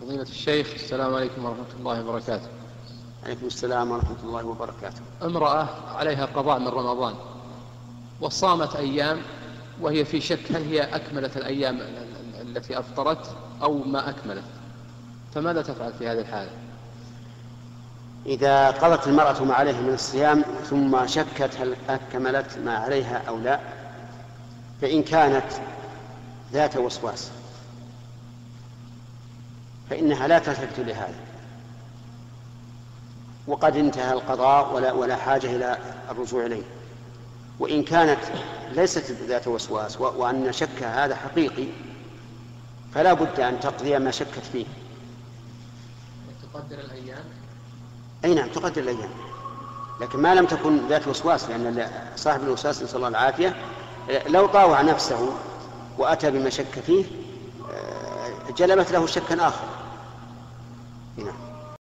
فضيلة الشيخ السلام عليكم ورحمة الله وبركاته. عليكم السلام ورحمة الله وبركاته. امرأة عليها قضاء من رمضان وصامت أيام وهي في شك هل هي أكملت الأيام التي أفطرت أو ما أكملت. فماذا تفعل في هذه الحالة؟ إذا قضت المرأة ما عليها من الصيام ثم شكت هل أكملت ما عليها أو لا فإن كانت ذات وسواس. فإنها لا تلتفت لهذا. وقد انتهى القضاء ولا ولا حاجة إلى الرجوع إليه. وإن كانت ليست ذات وسواس وأن شكها هذا حقيقي فلا بد أن تقضي ما شكت فيه. تقدر الأيام؟ أي نعم تقدر الأيام. لكن ما لم تكن ذات وسواس لأن صاحب الوسواس نسأل الله العافية لو طاوع نفسه وأتى بما شك فيه آه، جلبت له شكا آخر. نعم